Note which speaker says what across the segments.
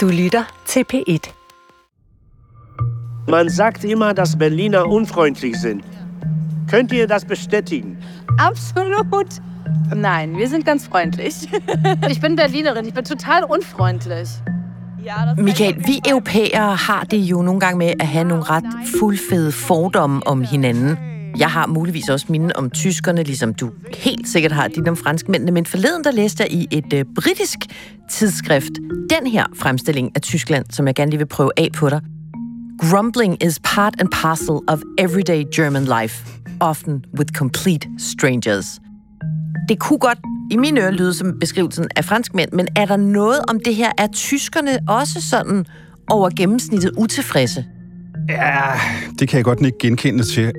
Speaker 1: Du lytter til P1.
Speaker 2: Man sagt immer, dass Berliner unfreundlich sind. Könnt ihr das bestätigen?
Speaker 3: Absolut. Nein, wir sind ganz freundlich. Ich bin Berlinerin, ich bin total unfreundlich.
Speaker 1: Michael, vi europæere har det jo nogle gange med at have nogle ret fuldfede fordomme om hinanden. Jeg har muligvis også mine om tyskerne, ligesom du helt sikkert har dit om franskmændene, men forleden der læste jeg i et øh, britisk tidsskrift den her fremstilling af Tyskland, som jeg gerne lige vil prøve af på dig. Grumbling is part and parcel of everyday German life, often with complete strangers. Det kunne godt i mine ører lyde som beskrivelsen af franskmænd, men er der noget om det her? Er tyskerne også sådan over gennemsnittet utilfredse?
Speaker 4: Ja, det kan jeg godt ikke genkende til.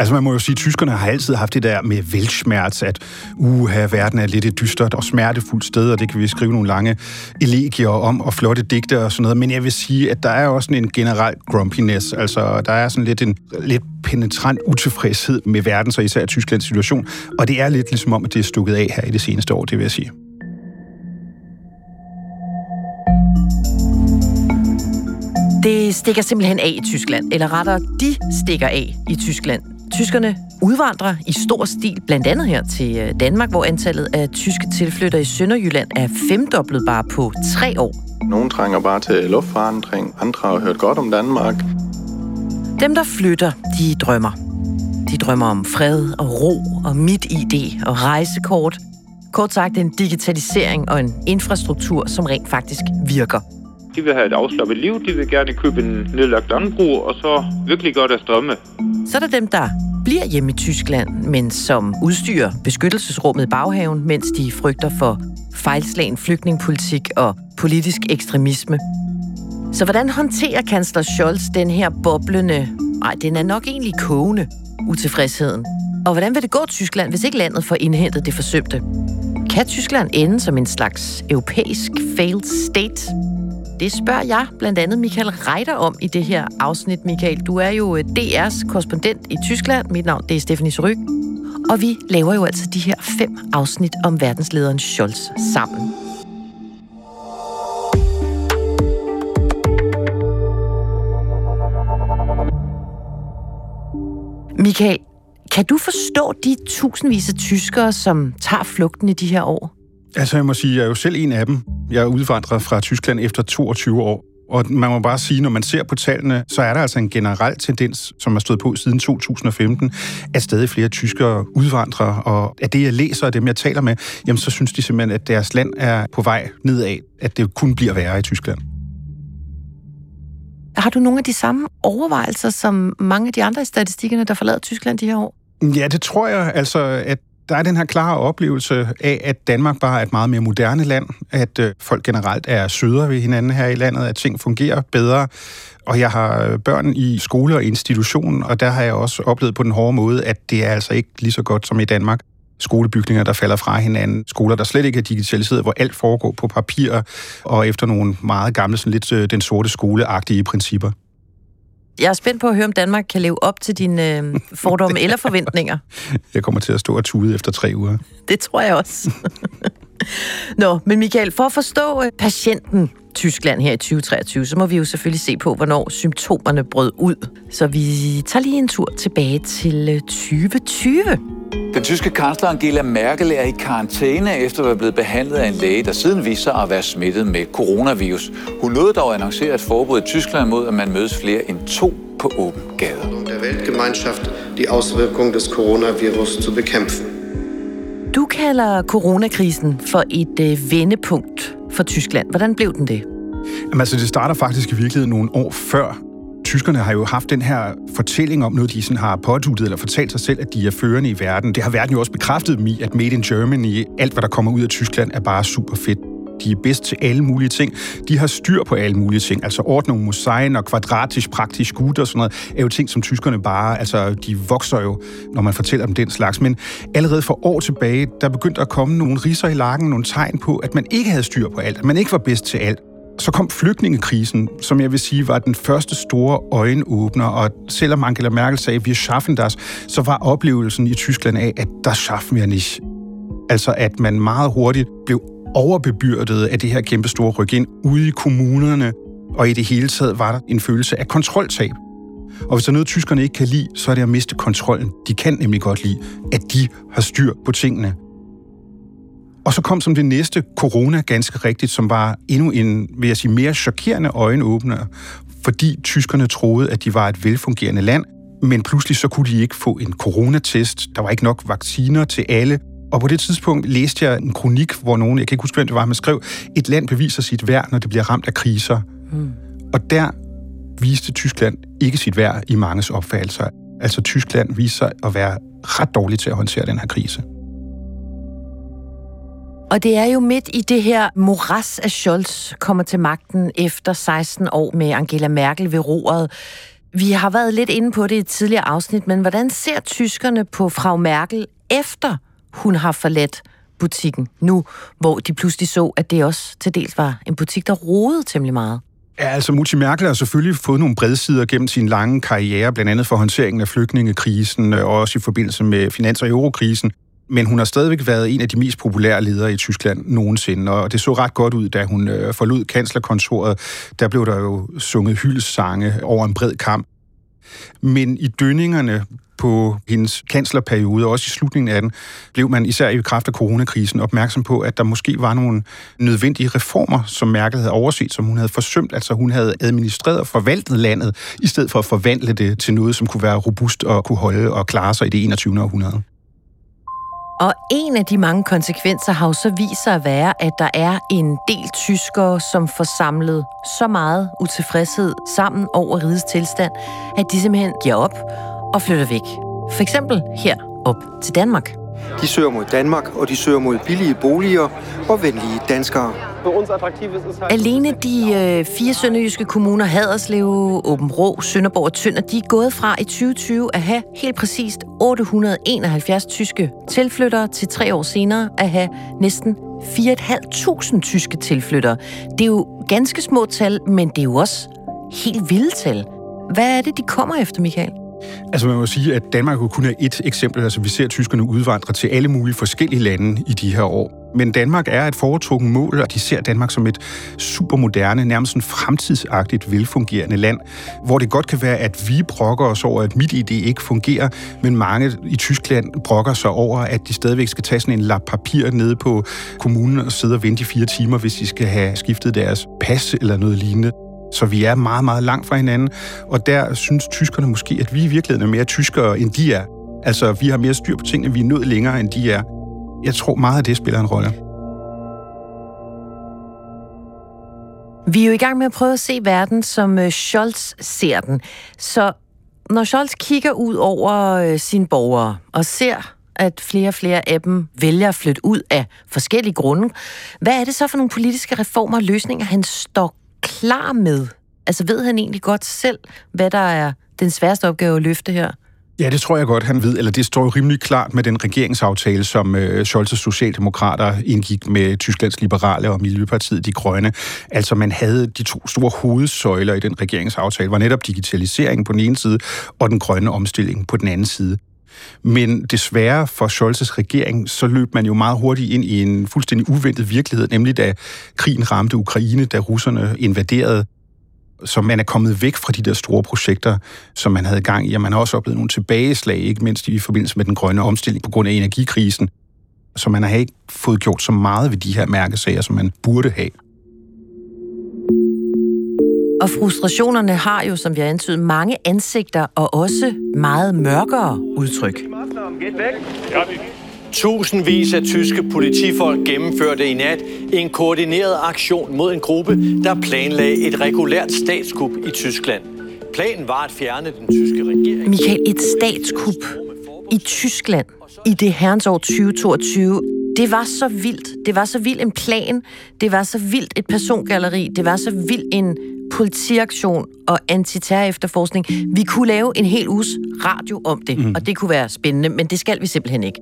Speaker 4: Altså man må jo sige, at tyskerne har altid haft det der med velsmerts, at uha, verden er lidt et dystert og smertefuldt sted, og det kan vi skrive nogle lange elegier om, og flotte digte og sådan noget. Men jeg vil sige, at der er også en generel grumpiness, altså der er sådan lidt en lidt penetrant utilfredshed med verden, så især Tysklands situation, og det er lidt ligesom om, at det er stukket af her i det seneste år, det vil jeg sige.
Speaker 1: Det stikker simpelthen af i Tyskland, eller rettere, de stikker af i Tyskland. Tyskerne udvandrer i stor stil, blandt andet her til øh, Danmark, hvor antallet af tyske tilflytter i Sønderjylland er femdoblet bare på tre år.
Speaker 5: Nogle trænger bare til luftforandring, andre har hørt godt om Danmark.
Speaker 1: Dem, der flytter, de drømmer. De drømmer om fred og ro og mit ID og rejsekort. Kort sagt en digitalisering og en infrastruktur, som rent faktisk virker.
Speaker 6: De vil have et afslappet liv, de vil gerne købe en nedlagt landbrug, og så virkelig godt at strømme.
Speaker 1: Så er der dem, der bliver hjemme i Tyskland, men som udstyrer beskyttelsesrummet i baghaven, mens de frygter for fejlslagen flygtningepolitik og politisk ekstremisme. Så hvordan håndterer kansler Scholz den her boblende, nej, den er nok egentlig kogende, utilfredsheden? Og hvordan vil det gå Tyskland, hvis ikke landet får indhentet det forsømte? Kan Tyskland ende som en slags europæisk failed state? Det spørger jeg blandt andet Michael Reiter om i det her afsnit. Michael, du er jo øh, DR's korrespondent i Tyskland. Mit navn det er Stephanie Suryk. Og vi laver jo altså de her fem afsnit om verdenslederen Scholz sammen. Michael, kan du forstå de tusindvis af tyskere, som tager flugten i de her år?
Speaker 4: Altså, jeg må sige, jeg er jo selv en af dem. Jeg er udvandret fra Tyskland efter 22 år. Og man må bare sige, når man ser på tallene, så er der altså en generel tendens, som har stået på siden 2015, at stadig flere tyskere udvandrer. Og af det, jeg læser og dem, jeg taler med, jamen, så synes de simpelthen, at deres land er på vej nedad, at det kun bliver værre i Tyskland.
Speaker 1: Har du nogle af de samme overvejelser som mange af de andre i statistikkerne, der forlader Tyskland de her år?
Speaker 4: Ja, det tror jeg. Altså, at der er den her klare oplevelse af, at Danmark bare er et meget mere moderne land, at øh, folk generelt er sødere ved hinanden her i landet, at ting fungerer bedre. Og jeg har øh, børn i skole og institution, og der har jeg også oplevet på den hårde måde, at det er altså ikke lige så godt som i Danmark skolebygninger, der falder fra hinanden, skoler, der slet ikke er digitaliseret, hvor alt foregår på papir, og efter nogle meget gamle, sådan lidt øh, den sorte skoleagtige principper.
Speaker 1: Jeg er spændt på at høre, om Danmark kan leve op til dine øh, fordomme eller forventninger.
Speaker 4: Jeg kommer til at stå og tude efter tre uger.
Speaker 1: Det tror jeg også. Nå, men Michael, for at forstå øh, patienten Tyskland her i 2023, så må vi jo selvfølgelig se på, hvornår symptomerne brød ud. Så vi tager lige en tur tilbage til 2020. Øh,
Speaker 7: Den tyske kansler Angela Merkel er i karantæne efter at være blevet behandlet af en læge, der siden viste sig at være smittet med coronavirus. Hun nåede dog at annoncere et forbud i Tyskland mod, at man mødes flere end to på åben gade.
Speaker 8: Der Weltgemeinschaft die Auswirkungen des Coronavirus zu bekämpfen.
Speaker 1: Du kalder coronakrisen for et øh, vendepunkt for Tyskland. Hvordan blev den det?
Speaker 4: Jamen, altså, det starter faktisk i virkeligheden nogle år før tyskerne har jo haft den her fortælling om noget, de sådan har påduttet eller fortalt sig selv, at de er førende i verden. Det har verden jo også bekræftet dem i, at Made in Germany, alt hvad der kommer ud af Tyskland, er bare super fedt. De er bedst til alle mulige ting. De har styr på alle mulige ting. Altså ordnung muss og kvadratisk praktisk gut og sådan noget, er jo ting, som tyskerne bare, altså de vokser jo, når man fortæller dem den slags. Men allerede for år tilbage, der begyndte at komme nogle riser i lakken, nogle tegn på, at man ikke havde styr på alt, at man ikke var bedst til alt. Så kom flygtningekrisen, som jeg vil sige var den første store øjenåbner, og selvom Angela Merkel sagde, vi schaffen das, så var oplevelsen i Tyskland af, at der schaffen wir nicht. Altså at man meget hurtigt blev overbebyrdet af det her kæmpe store ryk ind ude i kommunerne, og i det hele taget var der en følelse af kontroltab. Og hvis der er noget, tyskerne ikke kan lide, så er det at miste kontrollen. De kan nemlig godt lide, at de har styr på tingene. Og så kom som det næste corona ganske rigtigt, som var endnu en, vil jeg sige, mere chokerende øjenåbner, fordi tyskerne troede, at de var et velfungerende land, men pludselig så kunne de ikke få en coronatest. Der var ikke nok vacciner til alle. Og på det tidspunkt læste jeg en kronik, hvor nogen, jeg kan ikke huske, hvem det var, men skrev, et land beviser sit værd, når det bliver ramt af kriser. Mm. Og der viste Tyskland ikke sit værd i manges opfattelser. Altså Tyskland viste sig at være ret dårlig til at håndtere den her krise.
Speaker 1: Og det er jo midt i det her moras af Scholz kommer til magten efter 16 år med Angela Merkel ved roret. Vi har været lidt inde på det i et tidligere afsnit, men hvordan ser tyskerne på frau Merkel efter hun har forladt butikken nu, hvor de pludselig så, at det også til dels var en butik, der rodede temmelig meget?
Speaker 4: Ja, altså Mutti Merkel har selvfølgelig fået nogle bredsider gennem sin lange karriere, blandt andet for håndteringen af flygtningekrisen, øh, og også i forbindelse med finans- og eurokrisen. Men hun har stadigvæk været en af de mest populære ledere i Tyskland nogensinde, og det så ret godt ud, da hun øh, forlod kanslerkontoret. Der blev der jo sunget hyldsange over en bred kamp. Men i dønningerne på hendes kanslerperiode, også i slutningen af den, blev man især i kraft af coronakrisen opmærksom på, at der måske var nogle nødvendige reformer, som Merkel havde overset, som hun havde forsømt. Altså hun havde administreret og forvaltet landet, i stedet for at forvandle det til noget, som kunne være robust og kunne holde og klare sig i det 21. århundrede.
Speaker 1: Og en af de mange konsekvenser har jo så vist sig at være, at der er en del tyskere, som får samlet så meget utilfredshed sammen over rigets tilstand, at de simpelthen giver op og flytter væk. For eksempel her op til Danmark.
Speaker 9: De søger mod Danmark, og de søger mod billige boliger og venlige danskere.
Speaker 1: Alene de øh, fire sønderjyske kommuner, Haderslev, Åben Rå, Sønderborg og Tønder, de er gået fra i 2020 at have helt præcist 871 tyske tilflyttere til tre år senere at have næsten 4.500 tyske tilflyttere. Det er jo ganske små tal, men det er jo også helt vilde tal. Hvad er det, de kommer efter, Michael?
Speaker 4: Altså man må sige, at Danmark jo kun er et eksempel. Altså vi ser tyskerne udvandre til alle mulige forskellige lande i de her år. Men Danmark er et foretrukken mål, og de ser Danmark som et supermoderne, nærmest en fremtidsagtigt velfungerende land, hvor det godt kan være, at vi brokker os over, at mit idé ikke fungerer, men mange i Tyskland brokker sig over, at de stadigvæk skal tage sådan en lap papir nede på kommunen og sidde og vente i fire timer, hvis de skal have skiftet deres pas eller noget lignende. Så vi er meget, meget langt fra hinanden, og der synes tyskerne måske, at vi i virkeligheden er mere tyskere, end de er. Altså, vi har mere styr på tingene, vi er nået længere, end de er. Jeg tror meget af det spiller en rolle.
Speaker 1: Vi er jo i gang med at prøve at se verden, som øh, Scholz ser den. Så når Scholz kigger ud over øh, sine borgere og ser, at flere og flere af dem vælger at flytte ud af forskellige grunde, hvad er det så for nogle politiske reformer og løsninger, han står klar med? Altså ved han egentlig godt selv, hvad der er den sværeste opgave at løfte her?
Speaker 4: Ja, det tror jeg godt, han ved. Eller det står jo rimelig klart med den regeringsaftale, som øh, Scholz's Socialdemokrater indgik med Tysklands Liberale og Miljøpartiet De Grønne. Altså man havde de to store hovedsøjler i den regeringsaftale, var netop digitaliseringen på den ene side, og den grønne omstilling på den anden side. Men desværre for Scholz's regering, så løb man jo meget hurtigt ind i en fuldstændig uventet virkelighed, nemlig da krigen ramte Ukraine, da russerne invaderede så man er kommet væk fra de der store projekter, som man havde gang i, og man har også oplevet nogle tilbageslag, ikke mindst i forbindelse med den grønne omstilling på grund af energikrisen. Så man har ikke fået gjort så meget ved de her mærkesager, som man burde have.
Speaker 1: Og frustrationerne har jo, som vi har antydet, mange ansigter og også meget mørkere udtryk.
Speaker 10: Tusindvis af tyske politifolk gennemførte i nat en koordineret aktion mod en gruppe, der planlagde et regulært statskup i Tyskland. Planen var at fjerne den tyske regering.
Speaker 1: Michael, et statskup i Tyskland i det herrens år 2022, det var så vildt. Det var så vild en plan. Det var så vildt et persongalleri. Det var så vild en politiaktion og antiterror efterforskning. Vi kunne lave en hel uges radio om det, mm. og det kunne være spændende, men det skal vi simpelthen ikke.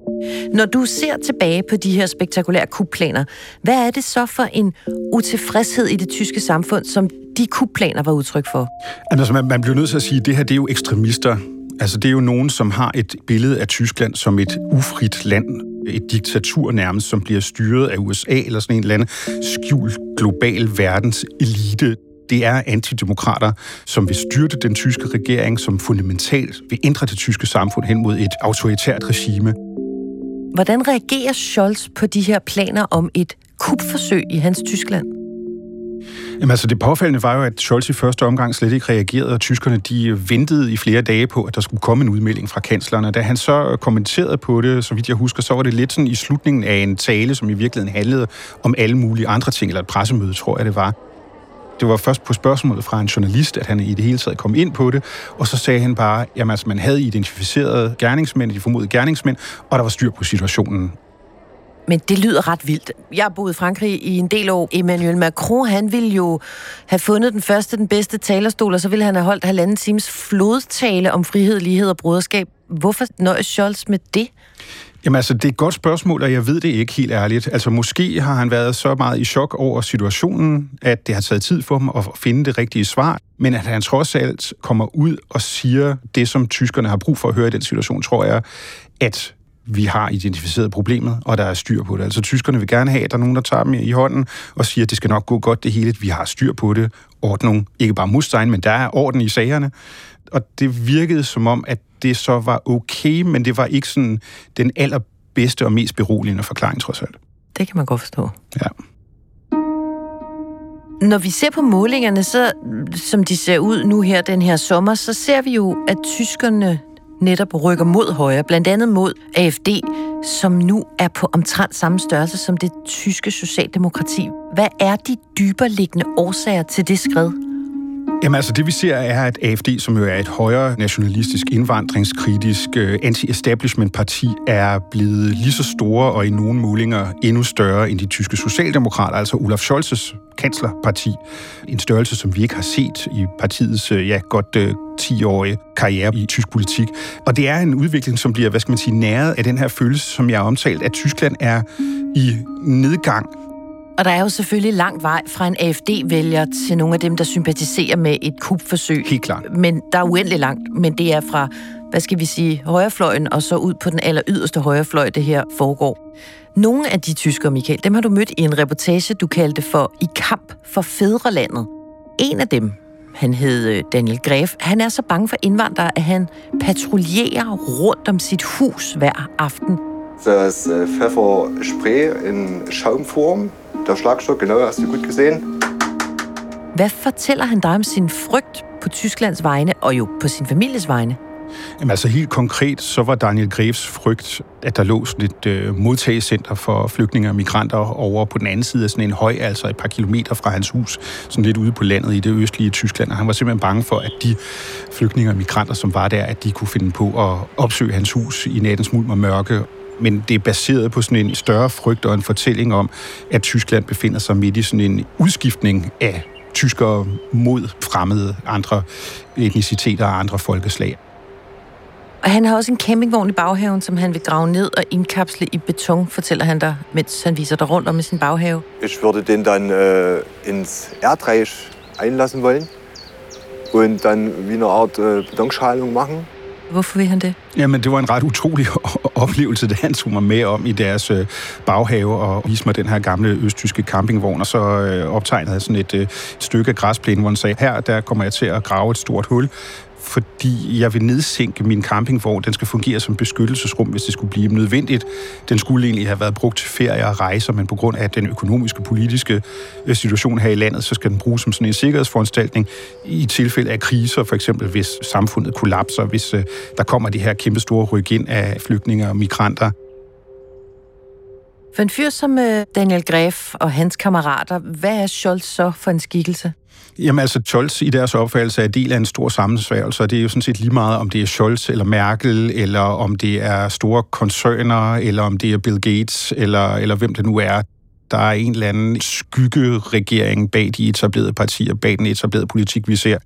Speaker 1: Når du ser tilbage på de her spektakulære kupplaner, hvad er det så for en utilfredshed i det tyske samfund, som de kupplaner var udtryk for?
Speaker 4: Altså, man, man bliver nødt til at sige, at det her det er jo ekstremister. Altså, det er jo nogen, som har et billede af Tyskland som et ufrit land, et diktatur nærmest, som bliver styret af USA eller sådan en eller anden skjult global verdens elite. Det er antidemokrater, som vil styrte den tyske regering, som fundamentalt vil ændre det tyske samfund hen mod et autoritært regime.
Speaker 1: Hvordan reagerer Scholz på de her planer om et kupforsøg i hans Tyskland?
Speaker 4: Jamen altså det påfaldende var jo, at Scholz i første omgang slet ikke reagerede, og tyskerne de øh, ventede i flere dage på, at der skulle komme en udmelding fra kanslerne. Da han så øh, kommenterede på det, så vidt jeg husker, så var det lidt sådan i slutningen af en tale, som i virkeligheden handlede om alle mulige andre ting, eller et pressemøde, tror jeg det var. Det var først på spørgsmålet fra en journalist, at han i det hele taget kom ind på det, og så sagde han bare, at altså, man havde identificeret gerningsmænd, de formodede gerningsmænd, og der var styr på situationen.
Speaker 1: Men det lyder ret vildt. Jeg har boet i Frankrig i en del år. Emmanuel Macron, han ville jo have fundet den første, den bedste talerstol, og så ville han have holdt halvanden times flodtale om frihed, lighed og broderskab. Hvorfor nøjes Scholz med det?
Speaker 4: Jamen altså, det er et godt spørgsmål, og jeg ved det ikke helt ærligt. Altså, måske har han været så meget i chok over situationen, at det har taget tid for ham at finde det rigtige svar. Men at han trods alt kommer ud og siger det, som tyskerne har brug for at høre i den situation, tror jeg, at vi har identificeret problemet, og der er styr på det. Altså tyskerne vil gerne have, at der er nogen, der tager dem i hånden og siger, at det skal nok gå godt det hele, vi har styr på det. Ordnung, ikke bare Mustein, men der er orden i sagerne. Og det virkede som om, at det så var okay, men det var ikke sådan den allerbedste og mest beroligende forklaring, trods alt.
Speaker 1: Det kan man godt forstå.
Speaker 4: Ja.
Speaker 1: Når vi ser på målingerne, så, som de ser ud nu her den her sommer, så ser vi jo, at tyskerne netop rykker mod højre, blandt andet mod AFD, som nu er på omtrent samme størrelse som det tyske socialdemokrati. Hvad er de dyberliggende årsager til det skridt?
Speaker 4: Jamen altså, det vi ser er, at AFD, som jo er et højere nationalistisk, indvandringskritisk, øh, anti-establishment parti, er blevet lige så store og i nogle målinger endnu større end de tyske socialdemokrater, altså Olaf Scholz's kanslerparti. En størrelse, som vi ikke har set i partiets øh, ja, godt øh, 10-årige karriere i tysk politik. Og det er en udvikling, som bliver, hvad skal man sige, næret af den her følelse, som jeg har omtalt, at Tyskland er i nedgang
Speaker 1: og der er jo selvfølgelig lang vej fra en AFD-vælger til nogle af dem, der sympatiserer med et kupforsøg.
Speaker 4: Helt klart.
Speaker 1: Men der er uendelig langt, men det er fra, hvad skal vi sige, højrefløjen og så ud på den aller yderste højrefløj, det her foregår. Nogle af de tyskere, Michael, dem har du mødt i en reportage, du kaldte for I kamp for fædrelandet. En af dem, han hed øh, Daniel Gref, han er så bange for indvandrere, at han patruljerer rundt om sit hus hver aften.
Speaker 11: Das äh, Pfefferspray in Schaumform der Schlagstock, genau, hast du gut gesehen.
Speaker 1: Hvad fortæller han dig om sin frygt på Tysklands vegne, og jo på sin families vegne?
Speaker 4: Jamen altså helt konkret, så var Daniel Greves frygt, at der lå sådan et øh, modtagecenter for flygtninge og migranter over på den anden side af sådan en høj, altså et par kilometer fra hans hus, sådan lidt ude på landet i det østlige Tyskland. Og han var simpelthen bange for, at de flygtninge og migranter, som var der, at de kunne finde på at opsøge hans hus i nattens mulm og mørke men det er baseret på sådan en større frygt og en fortælling om, at Tyskland befinder sig midt i sådan en udskiftning af tyskere mod fremmede andre etniciteter og andre folkeslag.
Speaker 1: Og han har også en campingvogn i baghaven, som han vil grave ned og indkapsle i beton, fortæller han dig, mens han viser dig rundt om i sin baghave.
Speaker 11: Ich würde den dann äh, ins Erdreich einlassen wollen und dann wie eine Art äh, Betonschalung machen.
Speaker 1: Hvorfor vil han det?
Speaker 4: Jamen, det var en ret utrolig oplevelse, det han tog mig med om i deres øh, baghave og viste mig den her gamle østtyske campingvogn, og så øh, optegnede sådan et, øh, et stykke græsplæne, hvor han sagde, her der kommer jeg til at grave et stort hul, fordi jeg vil nedsænke min campingvogn. Den skal fungere som beskyttelsesrum, hvis det skulle blive nødvendigt. Den skulle egentlig have været brugt til ferie og rejser, men på grund af den økonomiske politiske øh, situation her i landet, så skal den bruges som sådan en sikkerhedsforanstaltning i tilfælde af kriser, for eksempel hvis samfundet kollapser, hvis øh, der kommer de her kæmpe store ryk ind af flygtninge og migranter.
Speaker 1: For en fyr som øh, Daniel Gref og hans kammerater, hvad er Scholz så for en skikkelse?
Speaker 4: Jamen altså, Scholz i deres opfattelse er del af en stor sammensværgelse, og det er jo sådan set lige meget, om det er Scholz eller Merkel, eller om det er store koncerner, eller om det er Bill Gates, eller, eller hvem det nu er. Der er en eller anden skyggeregering bag de etablerede partier, bag den etablerede politik, vi ser.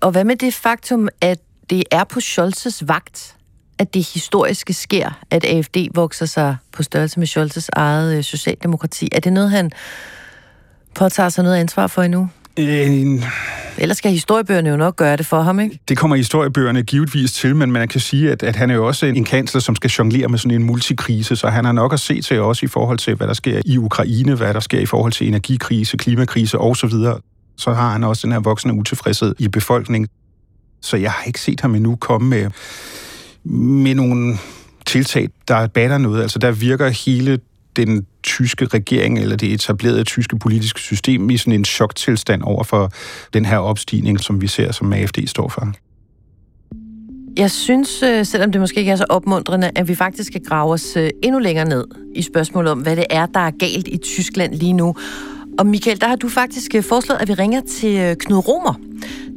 Speaker 1: Og hvad med det faktum, at det er på Scholz's vagt, at det historiske sker, at AFD vokser sig på størrelse med Scholz's eget øh, socialdemokrati? Er det noget, han påtager sig noget ansvar for endnu?
Speaker 4: Øh,
Speaker 1: Ellers skal historiebøgerne jo nok gøre det for ham, ikke?
Speaker 4: Det kommer historiebøgerne givetvis til, men man kan sige, at, at han er jo også en kansler, som skal jonglere med sådan en multikrise, så han har nok at se til også i forhold til, hvad der sker i Ukraine, hvad der sker i forhold til energikrise, klimakrise osv. Så har han også den her voksende utilfredshed i befolkningen. Så jeg har ikke set ham endnu komme med, med nogle tiltag, der batter noget. Altså der virker hele den tyske regering eller det etablerede tyske politiske system i sådan en choktilstand over for den her opstigning, som vi ser, som AFD står for.
Speaker 1: Jeg synes, øh, selvom det måske ikke er så opmuntrende, at vi faktisk skal grave os øh, endnu længere ned i spørgsmålet om, hvad det er, der er galt i Tyskland lige nu. Og Michael, der har du faktisk øh, foreslået, at vi ringer til Knud Romer,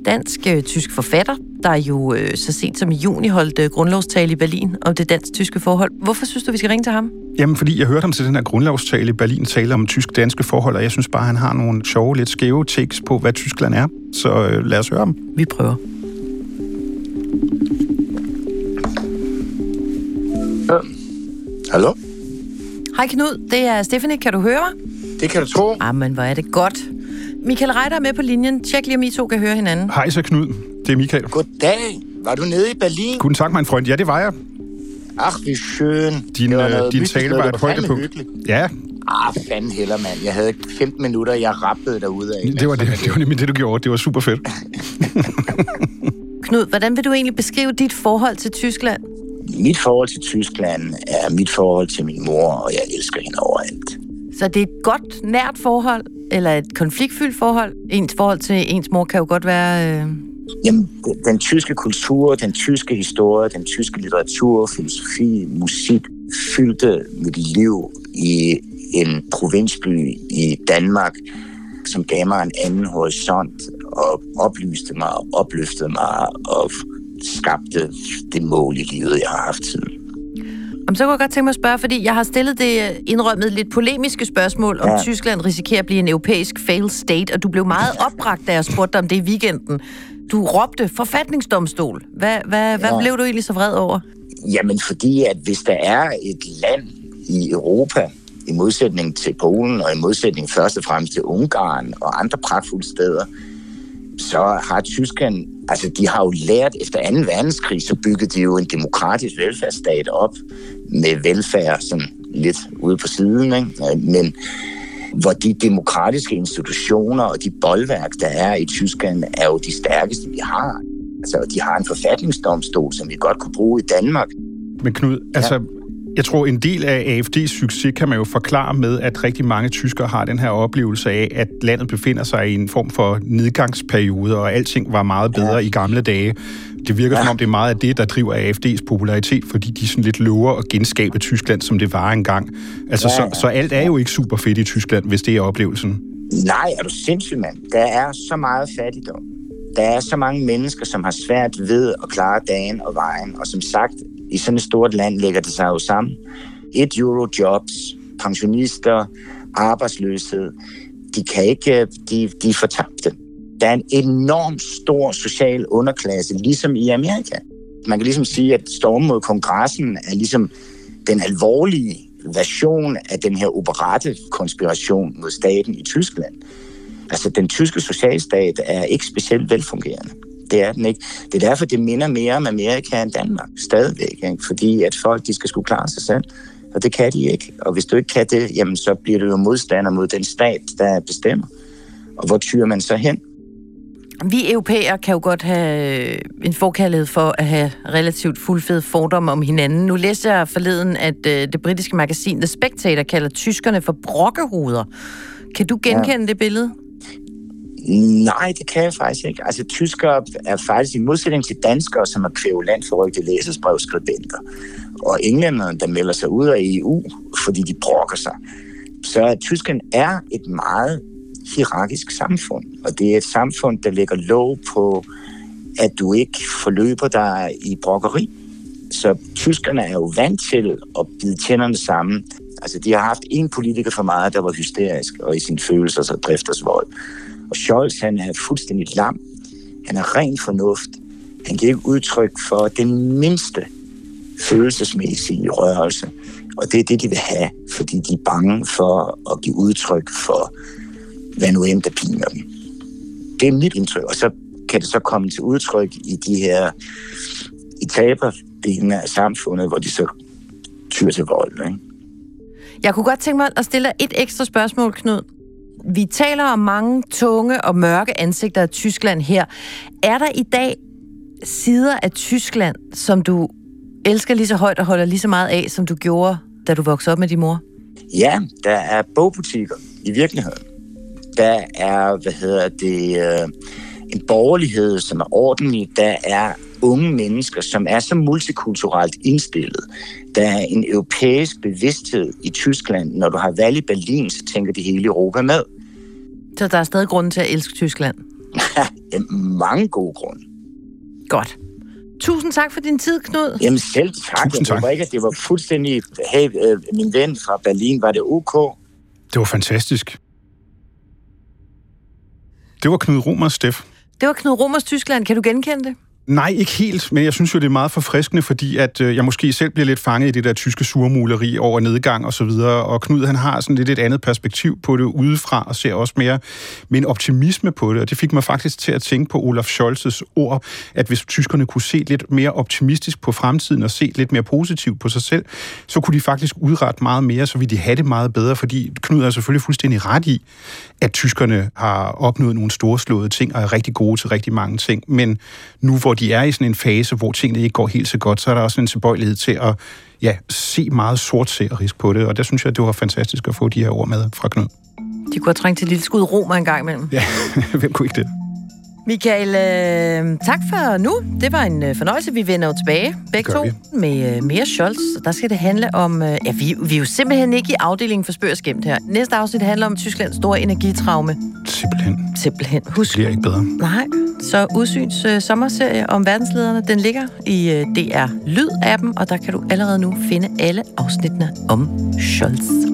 Speaker 1: dansk-tysk forfatter, der jo så sent som i juni holdt grundlovstale i Berlin om det dansk-tyske forhold. Hvorfor synes du, vi skal ringe til ham?
Speaker 4: Jamen, fordi jeg hørte ham til den her grundlovstale i Berlin tale om tysk-danske forhold, og jeg synes bare, han har nogle sjove, lidt skæve takes på, hvad Tyskland er. Så øh, lad os høre ham.
Speaker 1: Vi prøver.
Speaker 12: Ja. Hallo?
Speaker 1: Hej Knud, det er Stephanie. Kan du høre mig?
Speaker 12: Det kan du tro.
Speaker 1: Jamen, hvor er det godt. Michael Reiter er med på linjen. Tjek lige, om I to kan høre hinanden.
Speaker 4: Hej så Knud. Det er Michael.
Speaker 12: Goddag. Var du nede i Berlin?
Speaker 4: Guten Tag, min freund. Ja, det var jeg.
Speaker 12: Ach, wie schön.
Speaker 4: Din, øh, din tale var et højdepunkt. Ja.
Speaker 12: Ah, fanden heller, mand. Jeg havde 15 minutter, jeg rappede derude af.
Speaker 4: Det var, det, det var nemlig det, du gjorde. Det var super fedt.
Speaker 1: Knud, hvordan vil du egentlig beskrive dit forhold til Tyskland?
Speaker 12: Mit forhold til Tyskland er mit forhold til min mor, og jeg elsker hende overalt.
Speaker 1: Så det er et godt, nært forhold, eller et konfliktfyldt forhold? Ens forhold til ens mor kan jo godt være... Øh
Speaker 12: Jamen, den tyske kultur, den tyske historie, den tyske litteratur, filosofi, musik fyldte mit liv i en provinsby i Danmark, som gav mig en anden horisont og oplyste mig og opløftede mig og skabte det mål i livet, jeg har haft siden.
Speaker 1: Om så kunne jeg godt tænke mig at spørge, fordi jeg har stillet det øh, indrømmet lidt polemiske spørgsmål, om ja. Tyskland risikerer at blive en europæisk failed state, og du blev meget opbragt, da jeg spurgte dig om det i weekenden. Du råbte forfatningsdomstol. Hvad, hvad, ja. hvad blev du egentlig så vred over?
Speaker 12: Jamen, fordi at hvis der er et land i Europa, i modsætning til Polen, og i modsætning først og fremmest til Ungarn og andre pragtfulde steder, så har Tyskland, altså de har jo lært efter 2. verdenskrig, så byggede de jo en demokratisk velfærdsstat op med velfærd sådan lidt ude på siden, ikke? men hvor de demokratiske institutioner og de boldværk, der er i Tyskland, er jo de stærkeste, vi har. Altså, de har en forfatningsdomstol, som vi godt kunne bruge i Danmark.
Speaker 4: Men Knud, ja. altså, jeg tror, en del af AFD's succes kan man jo forklare med, at rigtig mange tyskere har den her oplevelse af, at landet befinder sig i en form for nedgangsperiode, og alting var meget bedre ja. i gamle dage. Det virker ja. som om, det er meget af det, der driver AFD's popularitet, fordi de sådan lidt lover at genskabe Tyskland, som det var engang. Altså, ja, ja. Så, så alt er jo ikke super fedt i Tyskland, hvis det er oplevelsen.
Speaker 12: Nej, er du sindssyg, mand. Der er så meget fattigdom. Der er så mange mennesker, som har svært ved at klare dagen og vejen. Og som sagt, i sådan et stort land lægger det sig jo sammen. Et euro jobs, pensionister, arbejdsløshed, de kan ikke, øh, de, de er fortabte. Der er en enorm stor social underklasse, ligesom i Amerika. Man kan ligesom sige, at stormen mod kongressen er ligesom den alvorlige version af den her operette-konspiration mod staten i Tyskland. Altså, den tyske socialstat er ikke specielt velfungerende. Det er den ikke. Det er derfor, det minder mere om Amerika end Danmark. Stadigvæk. Ikke? Fordi at folk, de skal skulle klare sig selv. Og det kan de ikke. Og hvis du ikke kan det, jamen så bliver du jo modstander mod den stat, der bestemmer. Og hvor tyrer man så hen?
Speaker 1: Vi europæere kan jo godt have en forkærlighed for at have relativt fuldfed fordomme om hinanden. Nu læste jeg forleden, at øh, det britiske magasin The Spectator kalder tyskerne for brokkehoveder. Kan du genkende ja. det billede?
Speaker 12: Nej, det kan jeg faktisk ikke. Altså, tyskere er faktisk i modsætning til danskere, som er kvævlandforrygte læsesbrevskribenter, og englænderne, der melder sig ud af EU, fordi de brokker sig. Så at Tyskland er et meget hierarkisk samfund, og det er et samfund, der lægger lov på, at du ikke forløber dig i brokkeri. Så tyskerne er jo vant til at bide tænderne sammen. Altså, de har haft en politiker for meget, der var hysterisk og i sin følelser og drifters vold. Og Scholz, han er fuldstændig lam. Han er ren fornuft. Han giver ikke udtryk for den mindste følelsesmæssige rørelse. Og det er det, de vil have, fordi de er bange for at give udtryk for, hvad nu end der piner dem. det er mit indtryk. Og så kan det så komme til udtryk i de her i taberdelen af samfundet, hvor de så tyr til vold. Ikke?
Speaker 1: Jeg kunne godt tænke mig at stille et ekstra spørgsmål, Knud. Vi taler om mange tunge og mørke ansigter af Tyskland her. Er der i dag sider af Tyskland, som du elsker lige så højt og holder lige så meget af, som du gjorde, da du voksede op med din mor?
Speaker 12: Ja, der er bogbutikker i virkeligheden. Der er, hvad hedder det, øh, en borgerlighed, som er ordentlig. Der er unge mennesker, som er så multikulturelt indstillet. Der er en europæisk bevidsthed i Tyskland. Når du har valg i Berlin, så tænker de hele Europa med.
Speaker 1: Så der er stadig grund til at elske Tyskland?
Speaker 12: ja, mange gode grunde.
Speaker 1: Godt. Tusind tak for din tid, Knud.
Speaker 12: Jamen selv tak. Tusind tak. Jeg ikke, at det var fuldstændig... Hey, øh, min ven fra Berlin, var det OK?
Speaker 4: Det var fantastisk. Det var Knud Romers, Steff.
Speaker 1: Det var Knud Romers Tyskland. Kan du genkende det?
Speaker 4: Nej, ikke helt, men jeg synes jo, det er meget forfriskende, fordi at øh, jeg måske selv bliver lidt fanget i det der tyske surmuleri over nedgang og så videre, og Knud han har sådan lidt et andet perspektiv på det udefra, og ser også mere med en optimisme på det, og det fik mig faktisk til at tænke på Olaf Scholz's ord, at hvis tyskerne kunne se lidt mere optimistisk på fremtiden og se lidt mere positivt på sig selv, så kunne de faktisk udrette meget mere, så ville de have det meget bedre, fordi Knud er selvfølgelig fuldstændig ret i, at tyskerne har opnået nogle storslåede ting og er rigtig gode til rigtig mange ting, men nu hvor de er i sådan en fase, hvor tingene ikke går helt så godt, så er der også en tilbøjelighed til at ja, se meget sort serisk på det, og der synes jeg, det var fantastisk at få de her ord med fra Knud.
Speaker 1: De kunne have trængt til et lille skud romer en gang imellem.
Speaker 4: Ja, hvem kunne ikke det?
Speaker 1: Michael, øh, tak for nu. Det var en øh, fornøjelse. Vi vender jo tilbage, begge to, med øh, mere Scholz. Der skal det handle om... Øh, ja, vi, vi er jo simpelthen ikke i afdelingen for spørg her. Næste afsnit handler om Tysklands store energitraume.
Speaker 4: Simpelthen.
Speaker 1: Simpelthen. Husk.
Speaker 4: Det bliver ikke bedre.
Speaker 1: Nej. Så Udsyns øh, sommerserie om verdenslederne, den ligger i øh, DR Lyd-appen, og der kan du allerede nu finde alle afsnittene om Scholz.